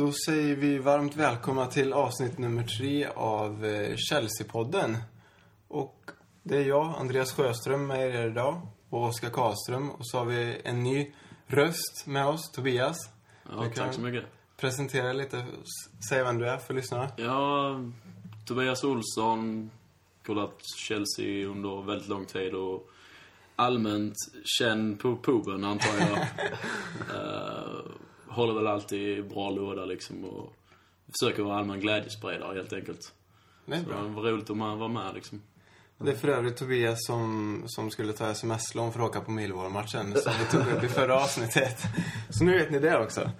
Då säger vi varmt välkomna till avsnitt nummer tre av eh, Chelsea-podden. Och det är jag, Andreas Sjöström, med er idag. Och Oskar Karlström. Och så har vi en ny röst med oss, Tobias. Ja, tack så mycket. Presentera lite, säg vem du är för lyssnarna. Ja, Tobias Olsson, kollat Chelsea under väldigt lång tid och allmänt känd på puben, antar jag. Håller väl alltid bra låda liksom och försöker vara allmän glädjespridare helt enkelt. Det är Så bra. det var roligt att man var med liksom. Det är för övrigt Tobias som, som skulle ta sms-lån för att åka på Millwall-matchen. Som vi tog upp i förra avsnittet. Så nu vet ni det också.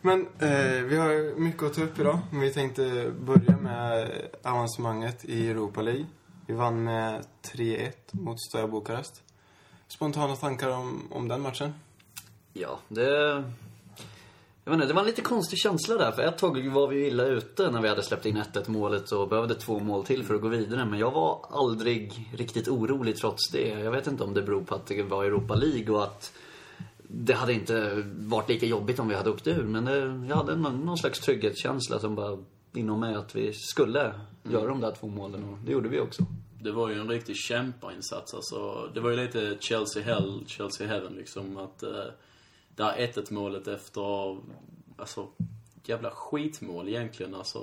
Men eh, vi har mycket att ta upp idag. Men vi tänkte börja med avancemanget i Europa League. Vi vann med 3-1 mot Steaua Bukarest. Spontana tankar om, om den matchen? Ja, det... Jag vet inte, det var en lite konstig känsla där. För ett tag var vi illa ute när vi hade släppt in 1-1 målet och behövde två mål till för att gå vidare. Men jag var aldrig riktigt orolig trots det. Jag vet inte om det beror på att det var Europa League och att det hade inte varit lika jobbigt om vi hade åkt ur. Men det, jag hade någon, någon slags trygghetskänsla som bara inom mig att vi skulle göra de där två målen och det gjorde vi också. Det var ju en riktig kämparinsats alltså. Det var ju lite Chelsea Hell, Chelsea Heaven liksom. Att eh, det här 1 målet efter, alltså, jävla skitmål egentligen alltså.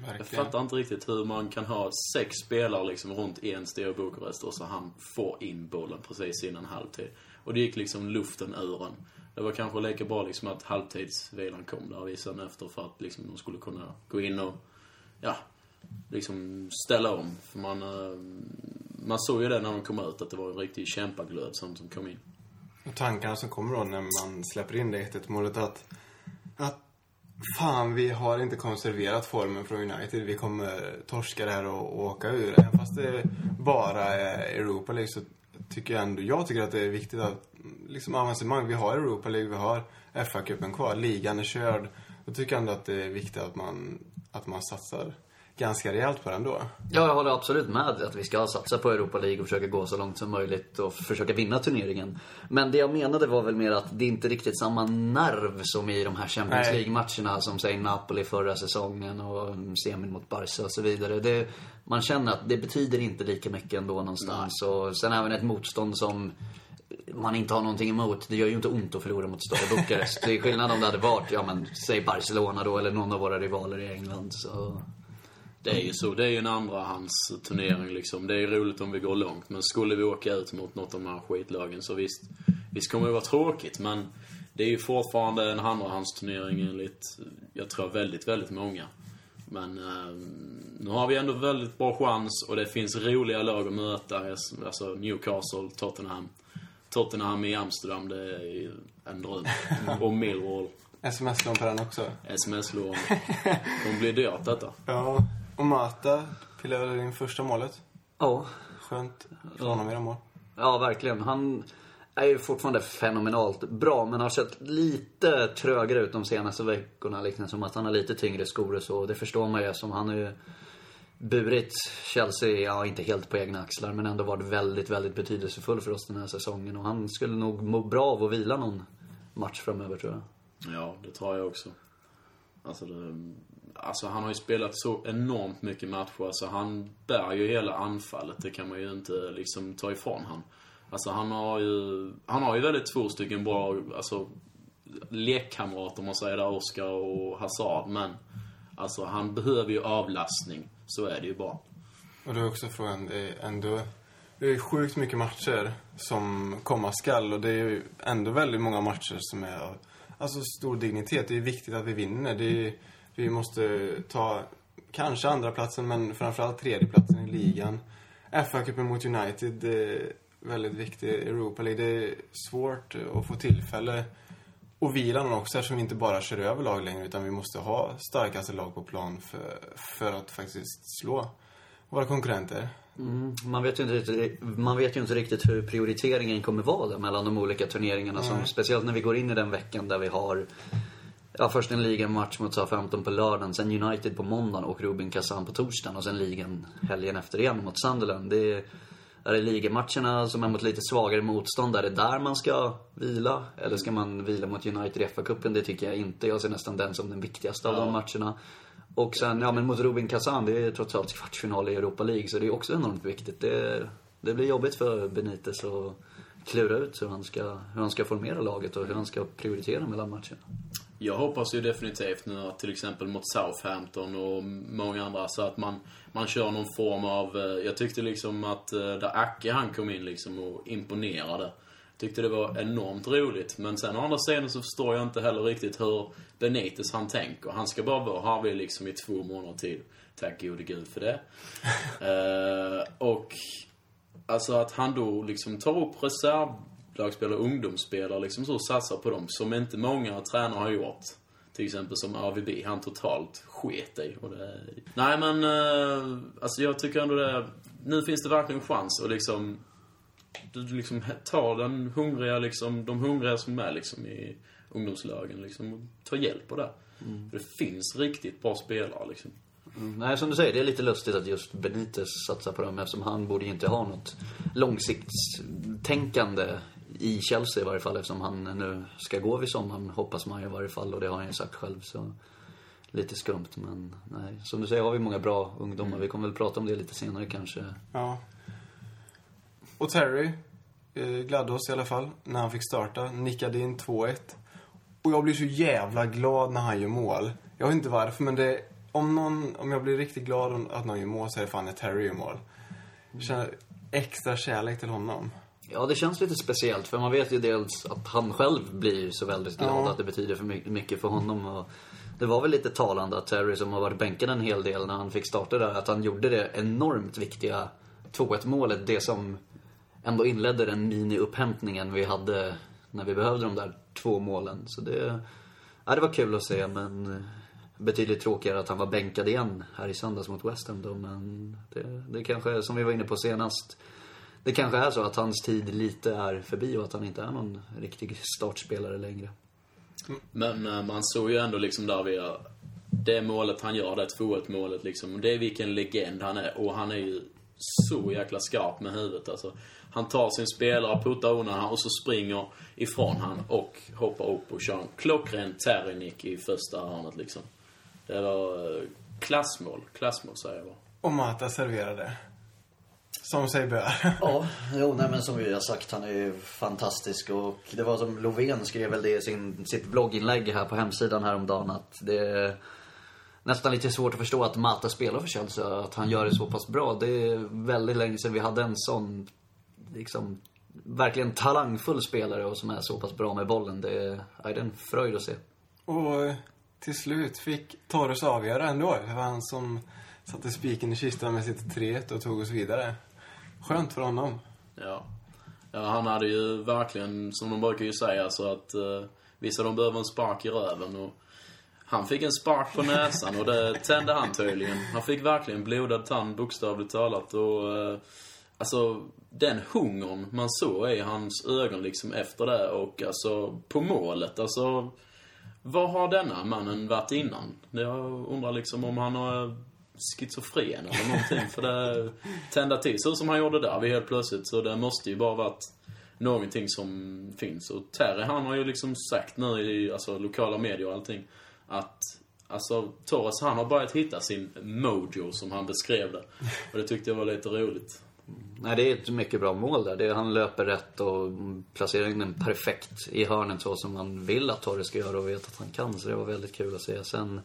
Jag Verkligen. fattar inte riktigt hur man kan ha sex spelare liksom runt en Steaua Bukarest och så han får in bollen precis innan halvtid. Och det gick liksom luften ur en. Det var kanske lika bra liksom att halvtidsvilan kom där och sen efter för att liksom de skulle kunna gå in och, ja, liksom ställa om. För man, eh, man såg ju det när de kom ut att det var en riktig kämpaglöd som, som kom in. Och tankarna som kommer då när man släpper in det 1 målet att, att fan, vi har inte konserverat formen från United. Vi kommer torska det här och, och åka ur. Även fast det bara är Europa League så tycker jag ändå, jag tycker att det är viktigt att, liksom avancemang, vi har Europa League, vi har FA-cupen kvar, ligan är körd. Då tycker jag ändå att det är viktigt att man, att man satsar ganska rejält på den då. Ja, jag håller absolut med att vi ska satsa på Europa League och försöka gå så långt som möjligt och försöka vinna turneringen. Men det jag menade var väl mer att det är inte riktigt samma nerv som i de här Champions. League-matcherna som säg Napoli förra säsongen och semin mot Barca och så vidare. Det, man känner att det betyder inte lika mycket ändå någonstans. Och sen även ett motstånd som man inte har någonting emot. Det gör ju inte ont att förlora mot Steaua Bukarest. Det är skillnad om det hade varit, ja men, säg Barcelona då eller någon av våra rivaler i England. Så... Det är ju så. Det är ju en andrahands turnering liksom. Det är ju roligt om vi går långt. Men skulle vi åka ut mot något av de här skitlagen så visst, visst kommer det vara tråkigt. Men det är ju fortfarande en andrahandsturnering enligt, jag tror väldigt, väldigt många. Men eh, nu har vi ändå väldigt bra chans och det finns roliga lag att möta. Alltså Newcastle, Tottenham. Tottenham i Amsterdam, det är en dröm. Och Millwall, Sms-lån på den också. sms-lån. De blir dyrt detta. Ja. Och Mata pillade in första målet. Ja, Skönt för honom i de mål. Ja, verkligen. Han är ju fortfarande fenomenalt bra, men har sett lite trögare ut de senaste veckorna. Liksom som att han har lite tyngre skor och så. Det förstår man ju som han har ju burit Chelsea, ja inte helt på egna axlar, men ändå varit väldigt, väldigt betydelsefull för oss den här säsongen. Och han skulle nog må bra av att vila någon match framöver tror jag. Ja, det tror jag också. Alltså, det, alltså han har ju spelat så enormt mycket matcher. Alltså han bär ju hela anfallet. Det kan man ju inte liksom ta ifrån han. Alltså han har ju, han har ju väldigt två stycken bra, alltså lekkamrater om man säger där, Oskar och Hazard. Men alltså han behöver ju avlastning. Så är det ju bara. Och då är också frågan, det är ändå... Det är sjukt mycket matcher som komma skall och det är ju ändå väldigt många matcher som är av alltså, stor dignitet. Det är viktigt att vi vinner. Det är, vi måste ta kanske andra platsen men framförallt tredje platsen i ligan. FA-cupen mot United, är väldigt viktigt. Europa League, det är svårt att få tillfälle och någon också eftersom vi inte bara kör över lag längre utan vi måste ha starkaste lag på plan för, för att faktiskt slå våra konkurrenter. Mm, man, vet ju inte, riktigt- man vet ju inte riktigt hur prioriteringen kommer vara där mellan de olika turneringarna. Som, speciellt när vi går in i den veckan där vi har Ja, först en ligamatch mot SA-15 på lördagen, sen United på måndagen och Rubin Kazan på torsdagen och sen ligan helgen efter igen mot Sunderland. Det är, Är det ligamatcherna som är mot lite svagare motstånd, är det där man ska vila? Eller ska man vila mot United i FA-cupen? Det tycker jag inte. Jag ser nästan den som den viktigaste av de matcherna. Och sen, ja men mot Rubin Kazan, det är trots allt kvartsfinal i Europa League, så det är också enormt viktigt. Det, det blir jobbigt för Benitez att klura ut hur han, ska, hur han ska formera laget och hur han ska prioritera mellan matcherna. Jag hoppas ju definitivt nu att till exempel mot Southampton och många andra så att man, man kör någon form av... eh, Jag tyckte liksom att eh, där Acke han kom in liksom och imponerade. Tyckte det var enormt roligt. Men sen å andra sidan så förstår jag inte heller riktigt hur Benitez han tänker. Han ska bara vara Harvey liksom i två månader tid. Tack gode gud för det. Eh, och alltså att han då liksom tar upp reservlagsspelare, ungdomsspelare liksom så och satsar på dem som inte många tränare har gjort. Till exempel som AVB, han totalt sket i. Och det... Nej men, eh, alltså jag tycker ändå det, nu finns det verkligen chans att liksom du liksom tar den hungriga liksom, de hungriga som är liksom i ungdomslagen liksom och ta hjälp på det. För det finns riktigt bra spelare liksom. Mm, Nej, som du säger, det är lite lustigt att just Benitez satsar på dem eftersom han borde inte ha något långsiktstänkande i Chelsea i varje fall eftersom han nu ska gå vid sommaren, hoppas man i varje fall och det har han ju sagt själv så lite skumt men nej. Som du säger har vi många bra ungdomar. Vi kommer väl prata om det lite senare kanske. Ja. Och Terry eh, gladde oss i alla fall när han fick starta. Nickade in 2-1. Och jag blir så jävla glad när han gör mål. Jag vet inte varför, men det... Om, någon, om jag blir riktigt glad att någon gör mål så är det fan när Terry gör mål. Jag känner extra kärlek till honom. Ja, det känns lite speciellt för man vet ju dels att han själv blir så väldigt glad Ja. att det betyder för my- mycket för honom. Och det var väl lite talande att Terry som har varit bänkad en hel del när han fick starta där, att han gjorde det enormt viktiga 2-1 målet. Det som ändå inledde den mini-upphämtningen vi hade när vi behövde de där två målen. Så det, ja, det var kul att se men betydligt tråkigare att han var bänkad igen här i söndags mot West Ham då. Men det, det kanske, som vi var inne på senast, det kanske är så att hans tid lite är förbi och att han inte är någon riktig startspelare längre. Men eh, man såg ju ändå liksom där vi Det målet han gör, det 2-1 målet liksom. Det är vilken legend han är. Och han är ju så jäkla skarp med huvudet alltså. Han tar sin spelare, puttar undan han och så springer ifrån han och hoppar upp och kör en klockren Terry-nick i första hörnet liksom. Det var eh, klassmål. Klassmål säger jag bara. Och Mata serverade. Som sig bör. Ja, jo, nej, men som vi har sagt, han är ju fantastisk. Och det var som Lovén skrev väl det i sin, sitt blogginlägg här på hemsidan häromdagen att det är nästan lite svårt att förstå att Mata spelar för Chelsea, att han gör det så pass bra. Det är väldigt länge sedan vi hade en sån, liksom, verkligen talangfull spelare och som är så pass bra med bollen. Det är, ja, det är en fröjd att se. Och eh, till slut fick Torres avgöra ändå. Det var han som satte spiken i kistan med sitt 3-1 och tog oss vidare. Skönt för honom. Ja. ja, han hade ju verkligen, som de brukar ju säga, så att eh, vissa de behöver en spark i röven och han fick en spark på näsan och det tände han tydligen. Han fick verkligen blodad tand bokstavligt talat och eh, alltså den hungern man såg i hans ögon liksom efter det och alltså på målet, alltså vad har denna mannen varit innan? Jag undrar liksom om han har schizofren eller någonting. För det tända till så som han gjorde där vi helt plötsligt. Så det måste ju bara varit någonting som finns. Och Terry han har ju liksom sagt nu i alltså, lokala medier och allting att Alltså Torres han har börjat hitta sin mojo som han beskrev det. Och det tyckte jag var lite roligt. Nej, det är ett mycket bra mål där. Det, han löper rätt och placerar in den perfekt i hörnet så som man vill att Torres ska göra och vet att han kan. Så det var väldigt kul att se. Sen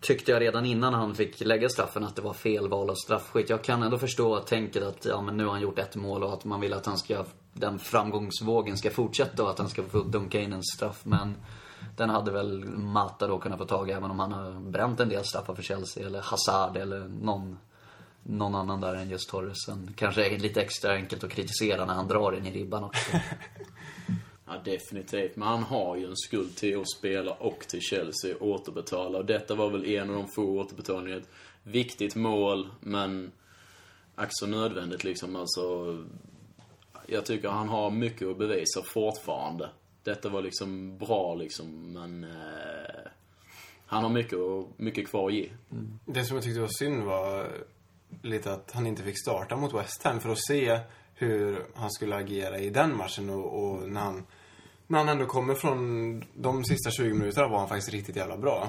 tyckte jag redan innan han fick lägga straffen att det var fel val av straffskytt. Jag kan ändå förstå tänket att ja, men nu har han gjort ett mål och att man vill att han ska, den framgångsvågen ska fortsätta och att han ska få dunka in en straff. Men den hade väl Mata då kunnat få tag i även om han har bränt en del straffar för Chelsea eller Hazard eller någon någon annan där än just Torres. Sen kanske är det lite extra enkelt att kritisera när han drar in i ribban också. Ja, definitivt. Men han har ju en skuld till att spela och till Chelsea och återbetala. Och detta var väl en av de få återbetalningarna. Ett viktigt mål, men ack så nödvändigt liksom. Alltså, jag tycker han har mycket att bevisa fortfarande. Detta var liksom bra liksom, men eh, han har mycket, och, mycket kvar att ge. Mm. Det som jag tyckte var synd var lite att han inte fick starta mot West Ham för att se hur han skulle agera i den matchen och, och när han när han ändå kommer från de sista 20 minuterna var han faktiskt riktigt jävla bra.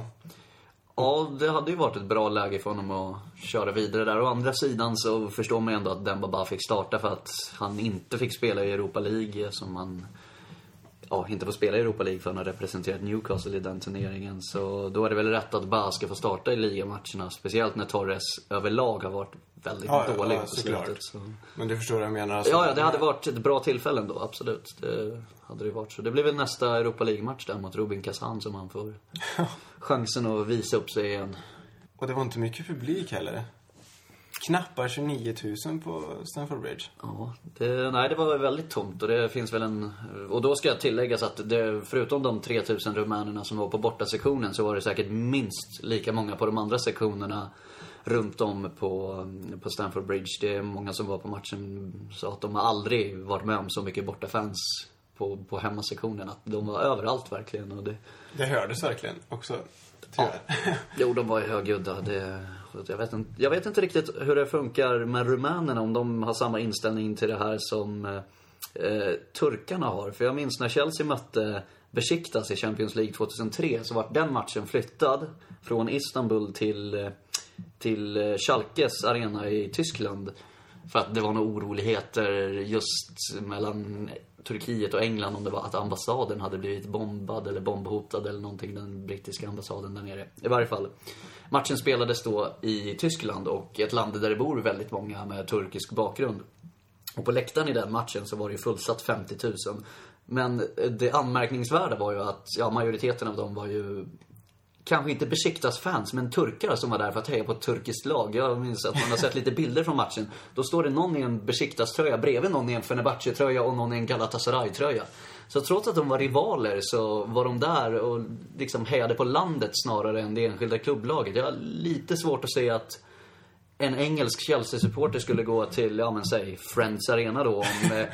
Ja, det hade ju varit ett bra läge för honom att köra vidare där. Å andra sidan så förstår man ju ändå att Demba bara fick starta för att han inte fick spela i Europa League som han ja, inte får spela i Europa League för han har representerat Newcastle i den turneringen. Så då är det väl rätt att Ba ska få starta i ligamatcherna. Speciellt när Torres överlag har varit väldigt Ja, dålig ja, på slutet. Så. Men du förstår vad jag menar? Alltså, Ja, ja, det hade varit ett bra tillfälle ändå, absolut. Det hade det varit. Så det blir väl nästa Europa League-match där mot Rubin Kazan som han får chansen att visa upp sig igen. Och det var inte mycket publik heller. Knappa 29 000 på Stamford Bridge. Ja, det, nej det var väldigt tomt och det finns väl en... Och då ska jag tilläggas att det, förutom de 3000 rumänerna som var på bortasektionen så var det säkert minst lika många på de andra sektionerna runt om på, på Stamford Bridge. Det är många som var på matchen sa att de har aldrig varit med om så mycket bortafans på, på hemmasektionen. Att de var överallt verkligen. Och det, Det hördes verkligen också. Tyvärr. Jo, de var ju högljudda. Det, jag, vet inte, jag vet inte riktigt hur det funkar med rumänerna. Om de har samma inställning till det här som eh, eh turkarna har. För jag minns när Chelsea mötte Besiktas i Champions League 2003 så var den matchen flyttad från Istanbul till, eh, till eh, Schalkes arena i Tyskland. För att det var några oroligheter just mellan Turkiet och England om det var att ambassaden hade blivit bombad eller bombhotad eller någonting, den brittiska ambassaden där nere. I varje fall. Matchen spelades då i Tyskland och ett land där det bor väldigt många med turkisk bakgrund. Och på läktaren i den matchen så var det ju fullsatt 50 000. Men det anmärkningsvärda var ju att, ja majoriteten av dem var ju kanske inte besiktas fans, men turkar som var där för att heja på ett turkiskt lag. Jag minns att man har sett lite bilder från matchen. Då står det någon i en besiktas tröja bredvid någon i en Fenerbahce-tröja och någon i en Galatasaray-tröja. Så trots att de var rivaler så var de där och liksom hejade på landet snarare än det enskilda klubblaget. Jag har lite svårt att se att en engelsk Chelsea-supporter skulle gå till, ja men säg, Friends Arena då om eh,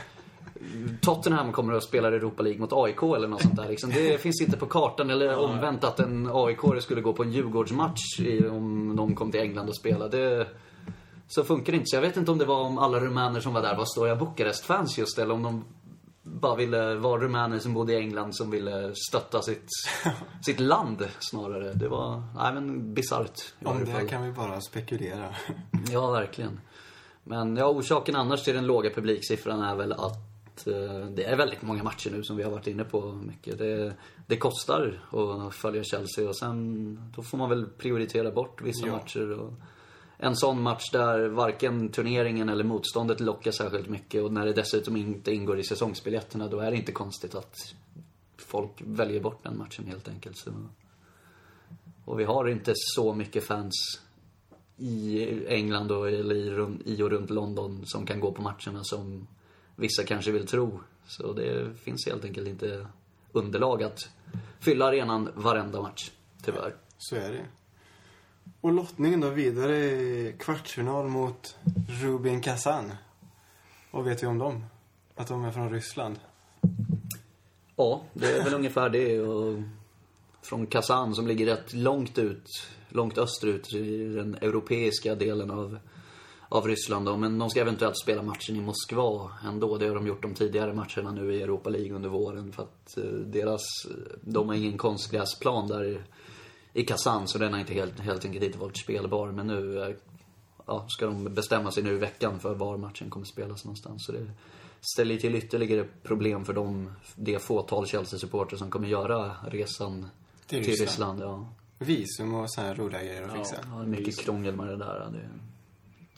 Tottenham kommer att spela Europa League mot AIK eller något sånt där. Liksom. Det finns inte på kartan. Eller omvänt att en aik skulle gå på en Djurgårdsmatch i, om de kom till England och spelade. Det, så funkar det inte. Så jag vet inte om det var om alla rumäner som var där var Stoja Bukarest-fans just eller om de bara ville vara rumäner som bodde i England som ville stötta sitt, sitt land snarare. Det var, nej men bisarrt. Om det fall. kan vi bara spekulera. Ja, verkligen. Men ja, orsaken annars till den låga publiksiffran är väl att eh, det är väldigt många matcher nu som vi har varit inne på mycket. Det, det kostar att följa Chelsea och sen då får man väl prioritera bort vissa Ja. matcher. Och en sån match där varken turneringen eller motståndet lockar särskilt mycket och när det dessutom inte ingår i säsongsbiljetterna då är det inte konstigt att folk väljer bort den matchen helt enkelt. Så. Och vi har inte så mycket fans i England och, eller i, i och runt London som kan gå på matcherna som vissa kanske vill tro. Så det finns helt enkelt inte underlag att fylla arenan varenda match, tyvärr. Så är det. Och lottningen då vidare i kvartsfinal mot Rubin Kazan. Vad vet vi om dem? Att de är från Ryssland. Ja, det är väl ungefär det. Och från Kazan som ligger rätt långt ut, långt österut i den europeiska delen av, av Ryssland. Då. Men de ska eventuellt spela matchen i Moskva ändå. Det har de gjort de tidigare matcherna nu i Europa League under våren. För att eh, deras, de har ingen konstgräsplan där i Kazan så den har inte helt, helt enkelt inte varit spelbar. Men nu eh, ja, ska de bestämma sig nu i veckan för var matchen kommer spelas någonstans. Så det ställer till ytterligare problem för dem, det fåtal Chelsea-supporter som kommer göra resan Till till, Ryssland. Ryssland. Ja. Visum och så här roliga grejer att fixa. Ja, mycket krångel med det där. Det...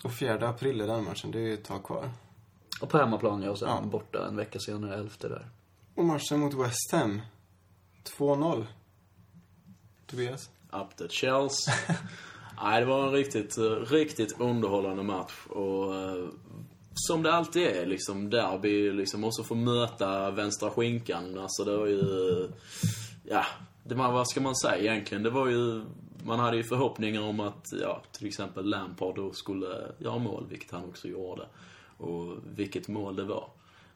Och 4 april är den matchen. Det är ju ett tag kvar. Och på hemmaplan, ja. Och sen Ja. borta en vecka senare, elfte där. Och matchen mot West Ham. 2-0. Tobias? Up the Shells. Nej, det var en riktigt, riktigt underhållande match. Och eh, som det alltid är, liksom derby, liksom också få möta vänstra skinkan. Alltså det var ju... Ja, det var, vad ska man säga egentligen? Det var ju... Man hade ju förhoppningar om att, ja, till exempel Lampard då skulle göra mål, vilket han också gjorde. Och vilket mål det var.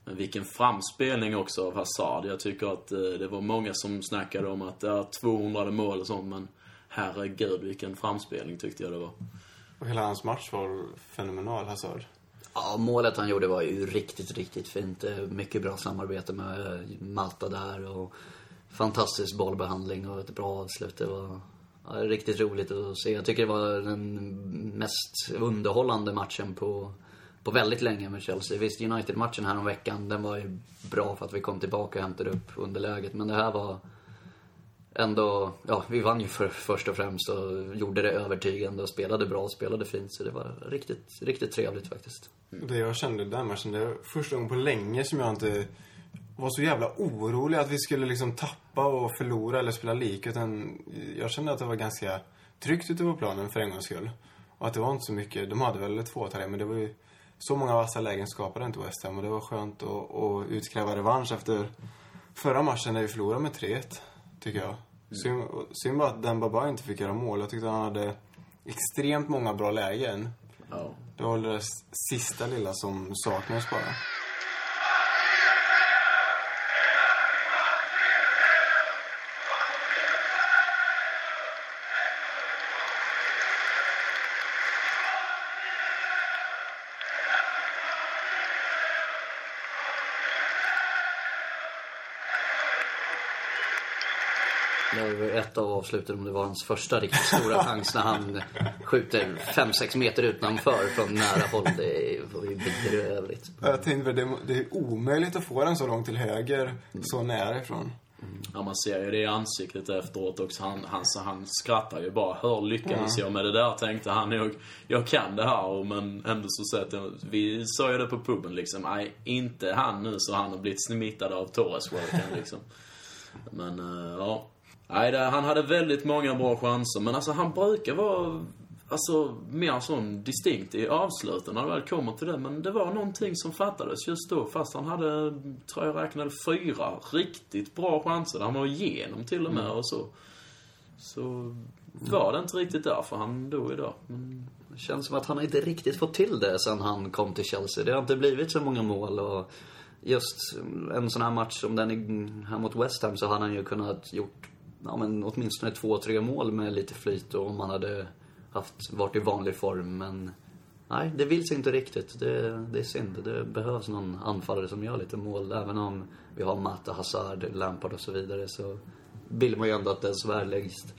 Men vilken framspelning också av Hazard. Jag tycker att eh, det var många som snackade om att det är 200 mål och sånt, men herregud vilken framspelning tyckte jag det var. Och hela hans match var fenomenal, Hazard. Ja, målet han gjorde var ju riktigt, riktigt fint. Eh, Mycket bra samarbete med Malta där och fantastisk bollbehandling och ett bra avslut. Det var ja, riktigt roligt att se. Jag tycker det var den mest underhållande matchen på, på väldigt länge med Chelsea. Visst, United-matchen här om veckan, den var ju bra för att vi kom tillbaka och hämtade upp underläget. Men det här var ändå, ja, vi vann ju för, först och främst och gjorde det övertygande och spelade bra och spelade fint. Så det var riktigt, riktigt trevligt faktiskt. Det jag kände i den matchen, det var första gången på länge som jag inte var så jävla orolig att vi skulle liksom tappa och förlora eller spela lika. Utan jag kände att det var ganska tryggt ute på planen för en gångs skull. Och att det var inte så mycket, de hade väl två tre men det var ju så många vassa lägen skapade inte West Ham och det var skönt att, att utkräva revansch efter förra matchen när vi förlorade med 3-1, tycker jag. Synd, synd bara att Dembaba inte fick göra mål. Jag tyckte han hade extremt många bra lägen. Ja. Det var det sista lilla som saknades bara. Ett av avsluten, om det var hans första riktigt stora chans när han skjuter 5-6 meter utanför från nära håll. Det var ju bedrövligt. Jag tänkte det, det är omöjligt att få den så långt till höger, så nära ifrån. Ja, man ser ju det i ansiktet efteråt också. Han, han, han skrattar ju bara. Hur lyckades jag med det där? Tänkte han nog. Jag kan det här. Men ändå så sett jag, Vi sa ju det på puben liksom. Nej, inte han nu så han har blivit smittad av Torres-walken liksom. Men, eh, ja. Nej, han hade väldigt många bra chanser. Men alltså han brukar vara Alltså mer sån distinkt i avsluten när det väl kommer till det. Men det var någonting som fattades just då. Fast han hade, tror jag räknade fyra riktigt bra chanser. Han var igenom till och med och så. Så var det inte riktigt därför han dog idag. Men, Det känns som att han inte riktigt fått till det sen han kom till Chelsea. Det har inte blivit så många mål och just en sån här match som den här mot West Ham så hade han ju kunnat gjort ja, men åtminstone två, tre mål med lite flyt och om han hade haft, varit i vanlig form. Men nej, det vill sig inte riktigt. Det, det är synd. Det behövs någon anfallare som gör lite mål. Även om vi har Mata, Hazard, Lampard och så vidare så vill man ju ändå att den som är längst,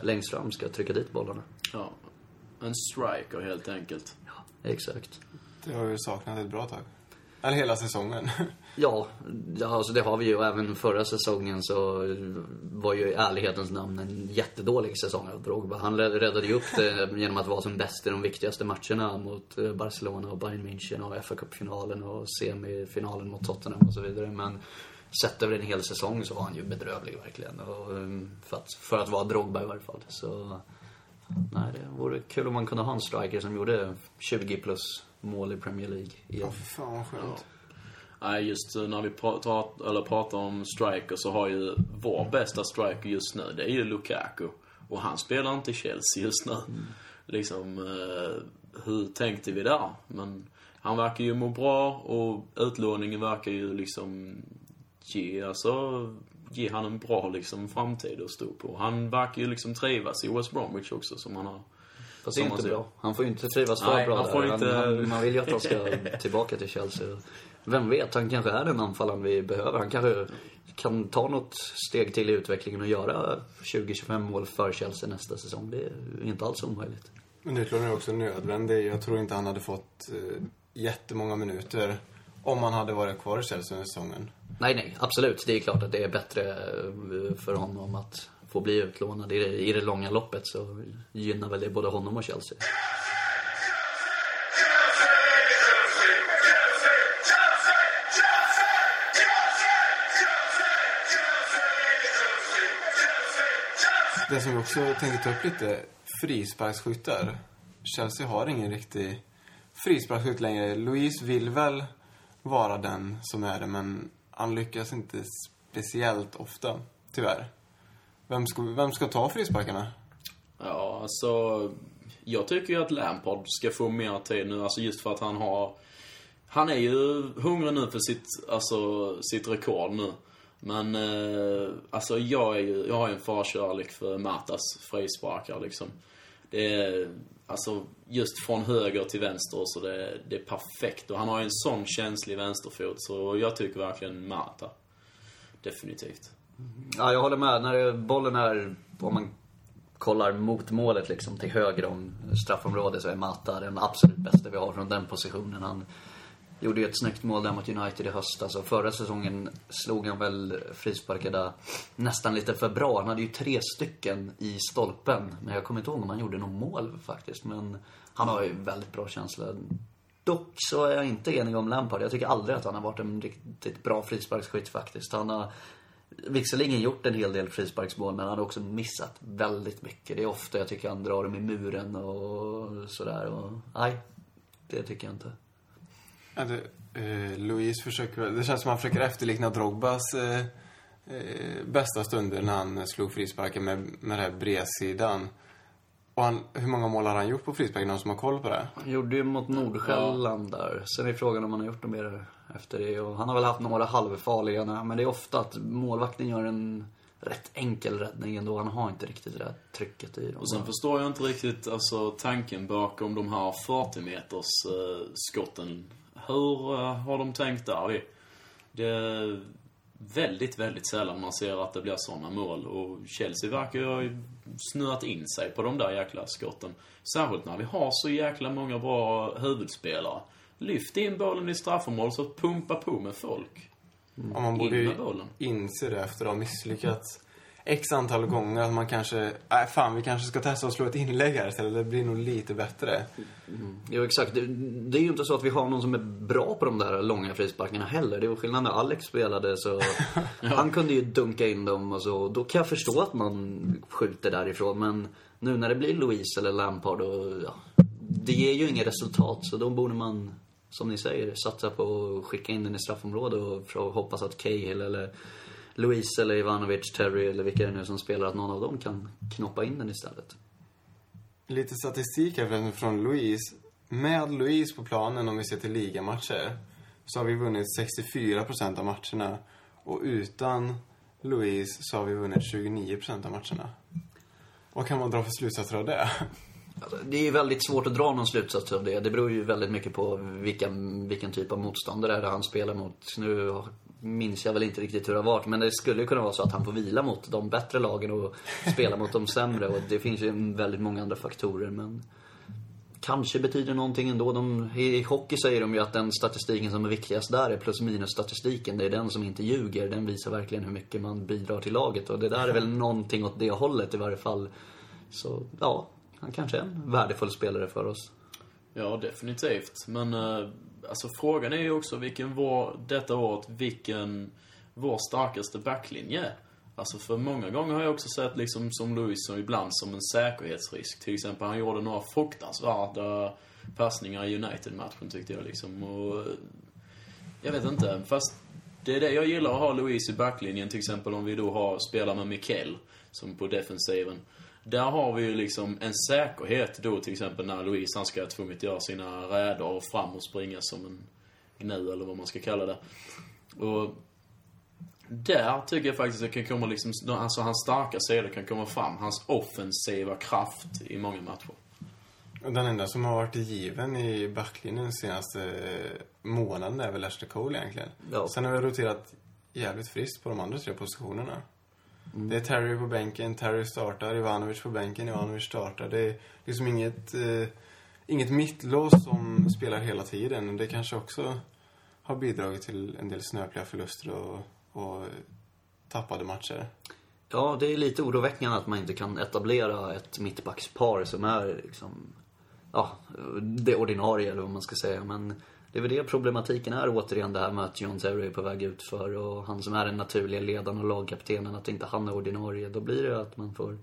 längst fram ska trycka dit bollarna. ja. En striker helt enkelt. Ja, exakt. Det har vi saknat ett bra tag. Eller hela säsongen. Ja, ja alltså det har vi ju. Även förra säsongen så var ju i ärlighetens namn en jättedålig säsong av Drogba. Han räddade ju upp det genom att vara som bäst i de viktigaste matcherna mot eh, Barcelona och Bayern München och fa Cup-finalen och semifinalen mot Tottenham och så vidare. Men sett över en hel säsong så var han ju bedrövlig verkligen. Och, um, för, att, för att vara Drogba i varje fall. Så nej, det vore kul om man kunde ha en striker som gjorde 20 plus mål i Premier League Ja, för fan vad skönt. Nej, just när vi pratar, eller pratar om striker så har ju vår bästa striker just nu, det är ju Lukaku. Och han spelar inte i Chelsea just nu. Liksom, eh, hur tänkte vi där? Men han verkar ju må bra och utlåningen verkar ju liksom ge, alltså, ge han en bra liksom framtid att stå på. Han verkar ju liksom trivas i West Bromwich också som han har Fast inte bra. Han får ju inte trivas för Nej, bra han får där. inte- Han, man vill ju att han ska tillbaka till Chelsea. Vem vet, han kanske är den anfallaren vi behöver. Han kanske kan ta något steg till i utvecklingen och göra 20-25 mål för Chelsea nästa säsong. Det är inte alls omöjligt. Men utlåning är också nödvändig. Jag tror inte han hade fått eh, jättemånga minuter om han hade varit kvar i Chelsea under säsongen. Nej, nej, absolut. Det är klart att det är bättre eh, för honom att få bli utlånad. I det, I det långa loppet så gynnar väl det både honom och Chelsea. Det som vi också tänkte ta upp lite, frisparksskyttar. Chelsea har ingen riktig frisparksskytt längre. Louise vill väl vara den som är det, men han lyckas inte speciellt ofta, tyvärr. Vem ska, vem ska ta frisparkarna? Ja, alltså... Jag tycker ju att Lampard ska få mer tid nu, alltså just för att han har... Han är ju hungrig nu för sitt, alltså, sitt rekord nu. Men, eh, alltså jag är ju, jag har ju en förkärlek för Matas frisparkar liksom. Det är, Alltså, just från höger till vänster så det, det är perfekt. Och han har ju en sån känslig vänsterfot, så jag tycker verkligen Mata. Definitivt. Ja, jag håller med. När bollen är, om man kollar mot målet liksom till höger om straffområdet så är Mata den absolut bästa vi har från den positionen. Han gjorde ju ett snyggt mål där mot United i höstas och förra säsongen slog han väl frisparkar där nästan lite för bra. Han hade ju tre stycken i stolpen. Men jag kommer inte ihåg om han gjorde något mål faktiskt. Men han har ju väldigt bra känsla. Dock så är jag inte enig om Lampard. Jag tycker aldrig att han har varit en riktigt bra frisparksskytt faktiskt. Han har visserligen gjort en hel del frisparksmål men han har också missat väldigt mycket. Det är ofta jag tycker han drar dem i muren och sådär. Och, nej, det tycker jag inte. Ja, det, eh, Louise försöker Det känns som att han försöker efterlikna Drogbas eh, eh, bästa stunder när han slog frisparken med, med den här bredsidan. Och han, hur många mål har han gjort på frisparken? Någon som har koll på det? Han gjorde ju mot Nordsjälland där. Sen är frågan om han har gjort något mer efter det. Och han har väl haft några halvfarliga, men det är ofta att målvakten gör en rätt enkel räddning ändå. Han har inte riktigt det där trycket i dem. Och sen förstår jag inte riktigt alltså, tanken bakom de här 40 meters eh, skotten. Hur eh, har de tänkt där? Det, det är väldigt, väldigt sällan man ser att det blir sådana mål. Och Chelsea verkar ju ha snöat in sig på de där jäkla skotten. Särskilt när vi har så jäkla många bra huvudspelare. Lyft in bollen i straffområdet så pumpa på med folk. Om man borde ju inse det efter att ha misslyckats x antal gånger. Att man kanske, nej fan vi kanske ska testa att slå ett inlägg här istället. Det blir nog lite bättre. Jo, exakt. Det, det är ju inte så att vi har någon som är bra på de där långa frisparkarna heller. Det var skillnad när Alex spelade så han kunde ju dunka in dem och så. Då kan jag förstå att man skjuter därifrån. Men nu när det blir Louise eller Lampard och ja, det ger ju inget resultat. Så då borde man, som ni säger, satsa på att skicka in den i straffområdet och hoppas att Cahill eller Louise eller Ivanovic, Terry eller vilka det nu som spelar, att någon av dem kan knoppa in den istället. Lite statistik här från Louise. Med Louise på planen, om vi ser till ligamatcher, så har vi vunnit 64% av matcherna. Och utan Louise så har vi vunnit 29% av matcherna. Vad kan man dra för slutsatser av det? Alltså, det är väldigt svårt att dra någon slutsats av det. Det beror ju väldigt mycket på vilka, vilken typ av motståndare det är han spelar mot. Nu minns jag väl inte riktigt hur det har varit, men det skulle ju kunna vara så att han får vila mot de bättre lagen och spela mot de sämre. Och det finns ju väldigt många andra faktorer, men kanske betyder någonting ändå. De, I hockey säger de ju att den statistiken som är viktigast där är plus minus statistiken. Det är den som inte ljuger. Den visar verkligen hur mycket man bidrar till laget. Och det där är väl någonting åt det hållet i varje fall. Så, ja, han kanske är en värdefull spelare för oss. Ja, definitivt. Men eh, alltså frågan är ju också vilken var, detta året, vilken vår starkaste backlinje är. Alltså för många gånger har jag också sett liksom som Louis som ibland som en säkerhetsrisk. Till exempel han gjorde några fruktansvärda passningar i United-matchen tyckte jag liksom. Och, eh, jag vet inte, fast det är det jag gillar att ha Louise i backlinjen. Till exempel om vi då har, spelar med Mikkel som på defensiven. Där har vi ju liksom en säkerhet då till exempel när Louise han ska tvunget göra sina räder och fram och springa som en gnu eller vad man ska kalla det. Och där tycker jag faktiskt att det kan komma liksom, alltså hans starka sidor kan komma fram. Hans offensiva kraft i många matcher. Och Den enda som har varit given i backlinjen senaste eh, månaden är väl Ashley Cole egentligen. Ja. Sen har vi roterat jävligt friskt på de andra tre positionerna. Det är Terry på bänken, Terry startar, Ivanovic på bänken, Ivanovic startar. Det är liksom inget, eh, inget mittlås som spelar hela tiden. Det kanske också har bidragit till en del snöpliga förluster och, och tappade matcher. Ja, det är lite oroväckande att man inte kan etablera ett mittbackspar som är liksom, ja, det ordinarie eller vad man ska säga. Men det är väl det problematiken är återigen det här med att John Terry är på väg ut för och han som är den naturliga ledaren och lagkaptenen, att inte han är ordinarie. Då blir det att man får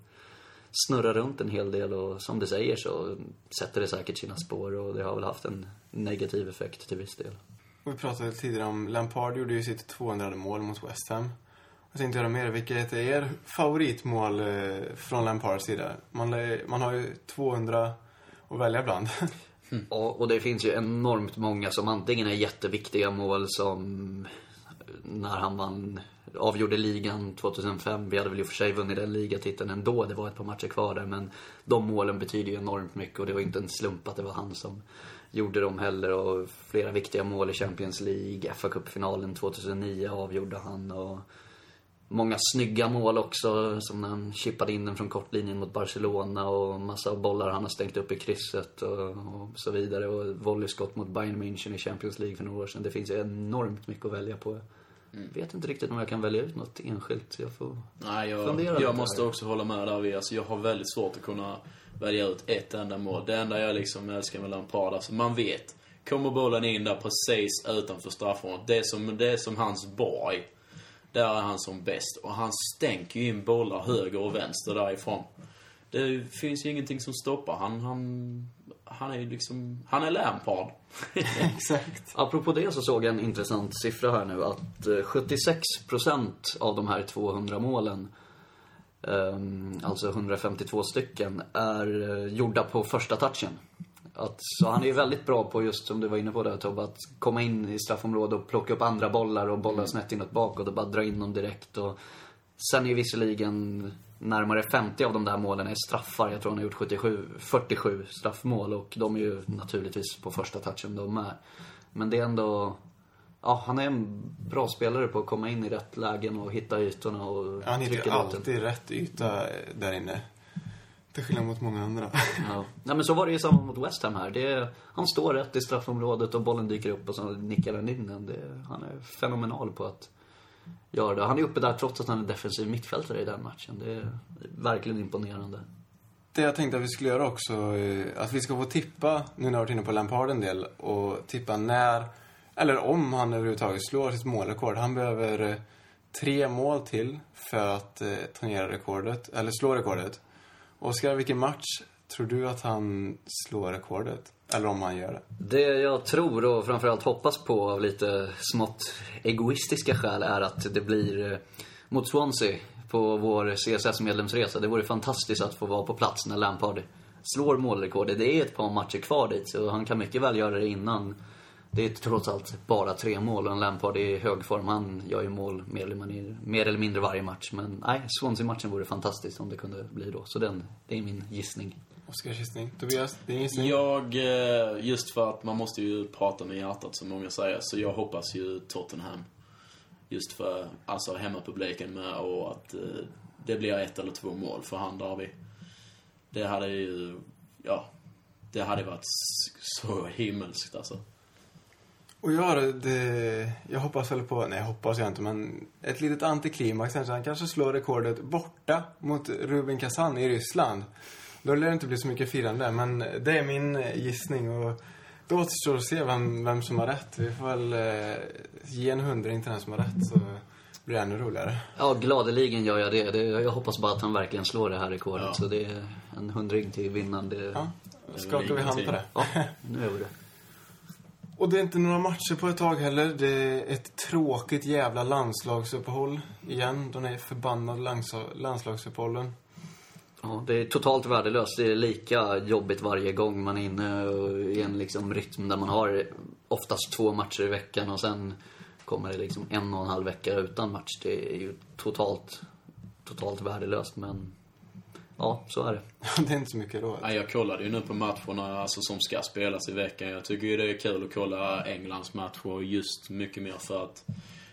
snurra runt en hel del och som du säger så sätter det säkert sina spår och det har väl haft en negativ effekt till viss del. Vi pratade tidigare om Lampard gjorde ju sitt 200 mål mot West Ham. Jag tänkte göra mer. Vilket är er favoritmål eh, från Lampards sida? Man, man har ju 200 att välja bland. Mm. Ja, och det finns ju enormt många som antingen är jätteviktiga mål som när han vann, avgjorde ligan 2005. Vi hade väl i och för sig vunnit den ligatiteln ändå. Det var ett par matcher kvar där. Men de målen betyder ju enormt mycket och det var inte en slump att det var han som gjorde dem heller. Och flera viktiga mål i Champions League. fa Cup-finalen 2009 avgjorde han. Och många snygga mål också. Som när han chippade in den från kortlinjen mot Barcelona och massa bollar han har stängt upp i krysset och, och så vidare. Och volleyskott mot Bayern München i Champions League för några år sedan. Det finns enormt mycket att välja på. Mm. Vet inte riktigt om jag kan välja ut något enskilt. Jag får Nej, jag, jag måste här. också hålla med där. Alltså, jag har väldigt svårt att kunna välja ut ett enda mål. Det enda jag liksom älskar med Lampard, alltså man vet. Kommer bollen in där precis utanför straffområdet. Det är som, det är som hans borg. Där är han som bäst. Och han stänker ju in bollar höger och vänster därifrån. Det finns ju ingenting som stoppar han. Han, han är ju liksom, han är Lampard. Exakt. Apropå det så såg jag en intressant siffra här nu. Att 76% eh, av de här 200 målen, ehm, alltså 152 stycken, är eh, gjorda på första touchen. Att, så han är ju väldigt bra på just som du var inne på där Tobbe, att komma in i straffområdet och plocka upp andra bollar och bollar mm. snett inåt bakåt och bara dra in dem direkt. Och sen är ju visserligen närmare 50 av de där målen är straffar. Jag tror han har gjort 77, 47 straffmål och de är ju naturligtvis på första touchen de är. Men det är ändå Ja, han är en bra spelare på att komma in i rätt lägen och hitta ytorna och Han hittar alltid rätt yta där inne. Till skillnad mot många andra. ja. Nej men så var det ju samma mot West Ham här. Det han står rätt i straffområdet och bollen dyker upp och så nickar han in den. Det, han är fenomenal på att göra det. Han är uppe där trots att han är defensiv mittfältare i den matchen. Det är verkligen imponerande. Det jag tänkte att vi skulle göra också, att vi ska få tippa, nu när vi har varit inne på Lampard en del, och tippa när, eller om han överhuvudtaget slår sitt målrekord. Han behöver eh, tre mål till för att eh, tangera rekordet, eller slå rekordet. Oskar, vilken match tror du att han slår rekordet? Eller om han gör det? Det jag tror och framförallt hoppas på av lite smått egoistiska skäl är att det blir eh, mot Swansea på vår CSS-medlemsresa. Det vore fantastiskt att få vara på plats när Lampard slår målrekordet. Det är ett par matcher kvar dit, så han kan mycket väl göra det innan det är trots allt bara tre mål och en Lampard är i hög form. Han gör ju mål mer eller mindre, mer eller mindre varje match. Men nej, Swansea-matchen vore fantastiskt om det kunde bli då. Så den, det är min gissning. Oskars gissning. Tobias, din gissning? Jag, eh, just för att man måste ju prata med hjärtat som många säger, så jag hoppas ju Tottenham. Just för, alltså hemmapubliken med och att eh, det blir ett eller två mål för han Derby. Det hade ju, ja, det hade varit så himmelskt alltså. Och jag, det, jag hoppas väl på, nej hoppas jag inte, men ett litet antiklimax kanske. Han kanske slår rekordet borta mot Rubin Kazan i Ryssland. Då lär det inte bli så mycket firande, men det är min gissning. Och då återstår att se vem, vem som har rätt. Vi får väl eh, ge en hundring till den som har rätt, så blir det ännu roligare. Ja, gladeligen gör jag det. det. Jag hoppas bara att han verkligen slår det här rekordet. Ja. Så det är en hundring till vinnaren. Det... Ja, skakar vi hand på det. Ja, nu gör vi det. Och det är inte några matcher på ett tag heller. Det är ett tråkigt jävla landslagsuppehåll igen. De är förbannade landslagsuppehållen. Ja, det är totalt värdelöst. Det är lika jobbigt varje gång man är inne i en liksom rytm där man har oftast två matcher i veckan och sen kommer det liksom en och en halv vecka utan match. Det är ju totalt, totalt värdelöst men ja, så är det. det är inte så mycket råd. Ja, jag kollade ju nu på matcherna alltså, som ska spelas i veckan. Jag tycker ju det är kul att kolla Englands matcher just mycket mer för att,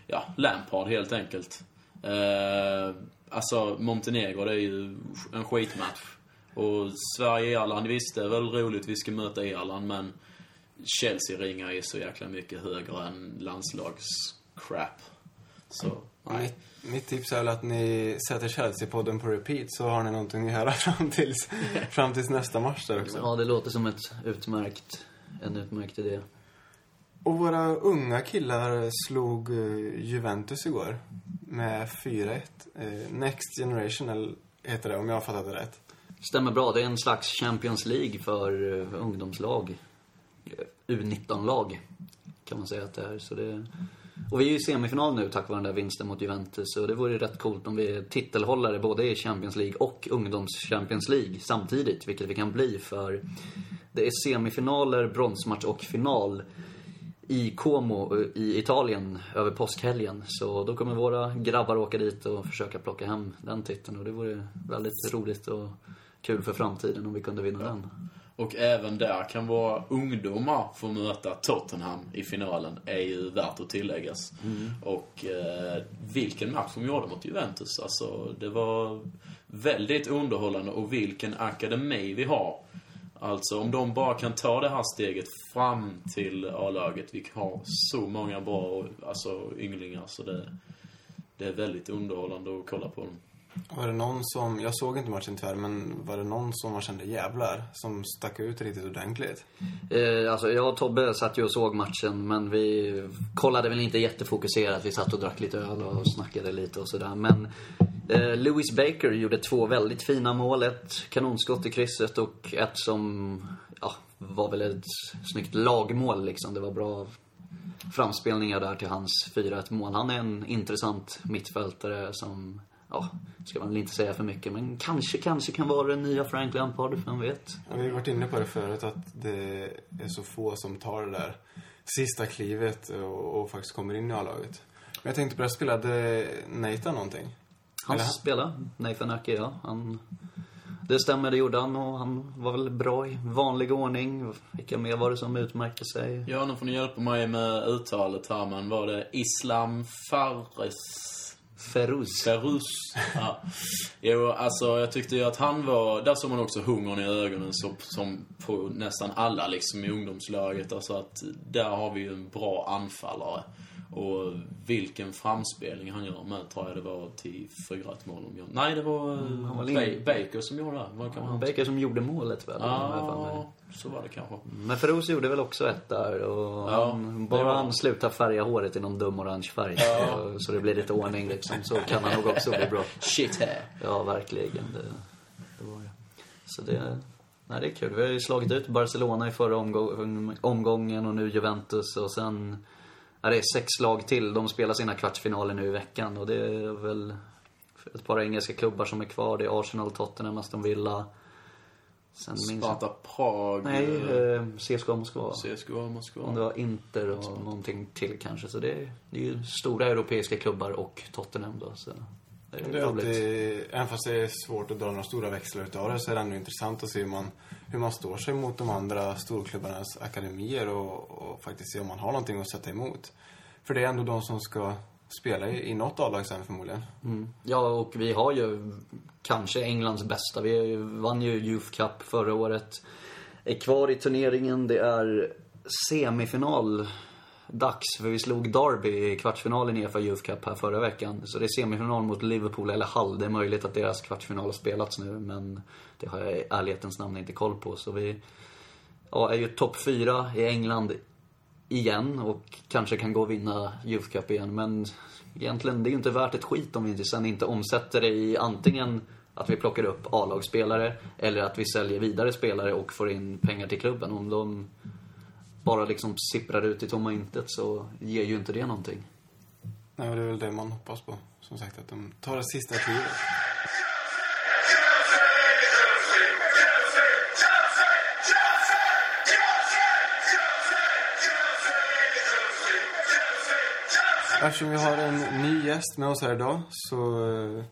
ja, Lampard helt enkelt. Eh, alltså, Montenegro, det är ju en skitmatch. Och Sverige-Irland, visst det är väl roligt vi ska möta Irland, men Chelsea ringar ju så jäkla mycket högre än landslagscrap. Så, nej. Mitt tips är väl att ni sätter Chelsea-podden på repeat så har ni någonting att göra fram tills, fram tills nästa match där också. Ja, det låter som ett utmärkt, en utmärkt idé. Och våra unga killar slog uh, Juventus igår med 4-1. Uh, eh, Next Generation heter det, om jag har fattat det rätt. Stämmer bra. Det är en slags Champions League för uh, ungdomslag. U19-lag kan man säga att det är. Så det och vi är ju i semifinal nu tack vare den där vinsten mot Juventus. Och det vore rätt coolt om vi är titelhållare både i Champions League och ungdoms-Champions League samtidigt. Vilket vi kan bli för det är semifinaler, bronsmatch och final. i Como i Italien över påskhelgen. Så då kommer våra grabbar åka dit och försöka plocka hem den titeln. Och det vore väldigt roligt och kul för framtiden om vi kunde vinna den. Och även där kan våra ungdomar få möta Tottenham i finalen, är ju värt att tilläggas. Och eh, vilken match de gjorde mot Juventus. Alltså, det var väldigt underhållande och vilken akademi vi har. Alltså, om de bara kan ta det här steget fram till A-laget. Vi har så många bra alltså, ynglingar, så det, det är väldigt underhållande att kolla på dem. Var det någon som, jag såg inte matchen tyvärr, men var det någon som man kände jävlar, som stack ut riktigt ordentligt? Eh, alltså jag och Tobbe satt ju och såg matchen men vi kollade väl inte jättefokuserat. Vi satt och drack lite öl och snackade lite och sådär. Men eh, Lewis Baker gjorde två väldigt fina mål. Ett kanonskott i krysset och ett som ja, var väl ett snyggt lagmål liksom. Det var bra framspelningar där till hans 4-1 mål. Han är en intressant mittfältare som, ja, ska man väl inte säga för mycket. Men kanske, kanske kan vara den nya Frank Lampard, vem vet? Ja, vi har varit inne på det förut, att det är så få som tar det där sista klivet och, och faktiskt kommer in i A-laget. Men jag tänkte på det, spelade Nathan någonting? Han Eller- spelade, Nathan Ake, ja. Han, det stämmer, det gjorde han och han var väl bra i vanlig ordning. Vilka mer var det som utmärkte sig? Ja, nu får ni hjälpa mig med uttalet här, men var det Islam Fares? Feruz. Ferus. Ja. Jo, alltså jag tyckte ju att han var... Där såg man också hungern i ögonen så, som på nästan alla liksom i ungdomslaget. Alltså att där har vi ju en bra anfallare. Och vilken framspelning han gör med, tror jag det var till 4-1 mål om jag... Nej, det var, han var ba- lin- Baker som gjorde det. Var kanske han? Baker som gjorde målet väl? Ja, så var det kanske. Men Feruz gjorde väl också ett där och Ja, han, bara var- han slutar färga håret i någon dum orange färg så, så det blir lite ordning liksom. Så kan han nog också bli bra. Shit här. Ja, verkligen. Det, det var det. Så det, nej, det är kul. Vi har ju slagit ut Barcelona i förra omgång, omgången och nu Juventus och sen ja, det är sex lag till. De spelar sina kvartsfinaler nu i veckan och det är väl ett par engelska klubbar som är kvar. Det är Arsenal, Tottenham, Aston Villa. Sen. Sparta Prag. Nej, eh, eh, CSKA Moskva. CSKA Moskva. Om det var Inter och någonting till kanske. Så det är, det är ju stora europeiska klubbar och Tottenham då. Så det är Det är roligt. alltid, även fast det är svårt att dra några stora växlar utav det så är det ändå intressant att se hur man, hur man står sig mot de andra storklubbarnas akademier och, och faktiskt se om man har någonting att sätta emot. För det är ändå de som ska spela i, i något A-lag sen förmodligen. Mm. Ja, och vi har ju kanske Englands bästa. Vi vann ju Youth Cup förra året. Är kvar i turneringen. Det är semifinal dags. För vi slog Derby i kvartsfinalen i Uefa Youth Cup här förra veckan. Så det är semifinal mot Liverpool eller Hull. Det är möjligt att deras kvartsfinal har spelats nu, men det har jag i ärlighetens namn inte koll på. Så vi ja, är ju topp fyra i England igen och kanske kan gå och vinna Youth Cup igen. Men egentligen, det är ju inte värt ett skit om vi inte, sen inte omsätter det i antingen att vi plockar upp A-lagsspelare eller att vi säljer vidare spelare och får in pengar till klubben. Om de bara liksom sipprar ut i tomma intet så ger ju inte det någonting. Nej, det är väl det man hoppas på. Som sagt, att de tar det sista klivet. Eftersom vi har en ny gäst med oss här idag så eh,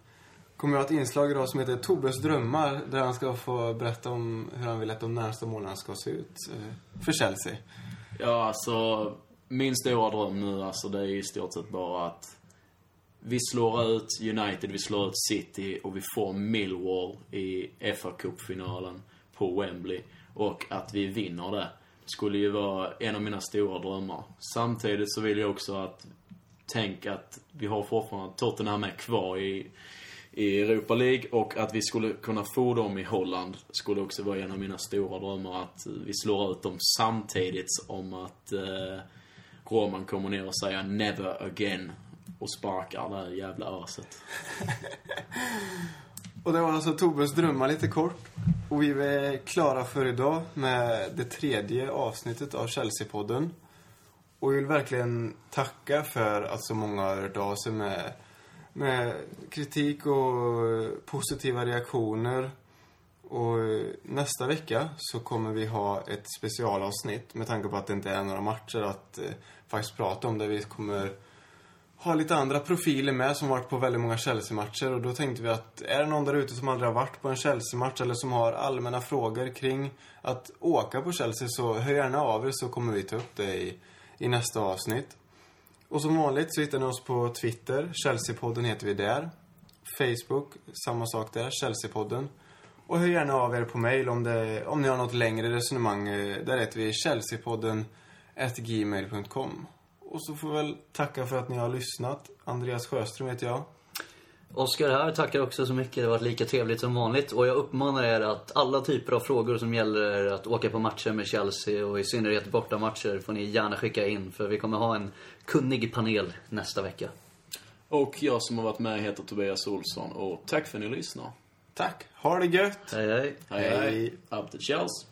kommer jag ha ett inslag idag som heter Tobes drömmar där han ska få berätta om hur han vill att de närmsta månaderna ska se ut eh, för Chelsea. Ja, alltså min stora dröm nu alltså det är i stort sett bara att vi slår ut United, vi slår ut City och vi får Millwall i fa Cup-finalen på Wembley. Och att vi vinner det. Skulle ju vara en av mina stora drömmar. Samtidigt så vill jag också att tänk att vi har fortfarande Tottenham är kvar i, i Europa League och att vi skulle kunna få dem i Holland skulle också vara en av mina stora drömmar. Att eh, vi slår ut dem samtidigt om att eh, Roman kommer ner och säger 'Never again' och sparkar det här jävla aset. Och det var alltså Tobes drömmar lite kort. Och vi är klara för idag med det tredje avsnittet av Chelsea-podden. Och vi vill verkligen tacka för att så många har hört av sig med, med kritik och eh, positiva reaktioner. Och eh, nästa vecka så kommer vi ha ett specialavsnitt med tanke på att det inte är några matcher att eh, faktiskt prata om. Där vi kommer ha lite andra profiler med som varit på väldigt många Chelsea-matcher. Och då tänkte vi att är det någon där ute som aldrig har varit på en Chelsea-match eller som har allmänna frågor kring att åka på Chelsea så hör gärna av er så kommer vi ta upp det i, i nästa avsnitt. Och som vanligt så hittar ni oss på Twitter. Chelsea-podden heter vi där. Facebook, samma sak där. Chelsea-podden. Och hör gärna av er på mail om, det, om ni har något längre resonemang. Där heter vi Chelseapodden gmail.com. Och så får vi väl tacka för att ni har lyssnat. Andreas Sjöström heter jag. Oskar här tackar också så mycket. Det har varit lika trevligt som vanligt. Och jag uppmanar er att alla typer av frågor som gäller att åka på matcher med Chelsea och i synnerhet bortamatcher får ni gärna skicka in. För vi kommer ha en kunnig panel nästa vecka. Och jag som har varit med heter Tobias Olsson och tack för att ni lyssnar. Tack. Ha det gött. Hej hej. Hej hej. Up to Chelsea.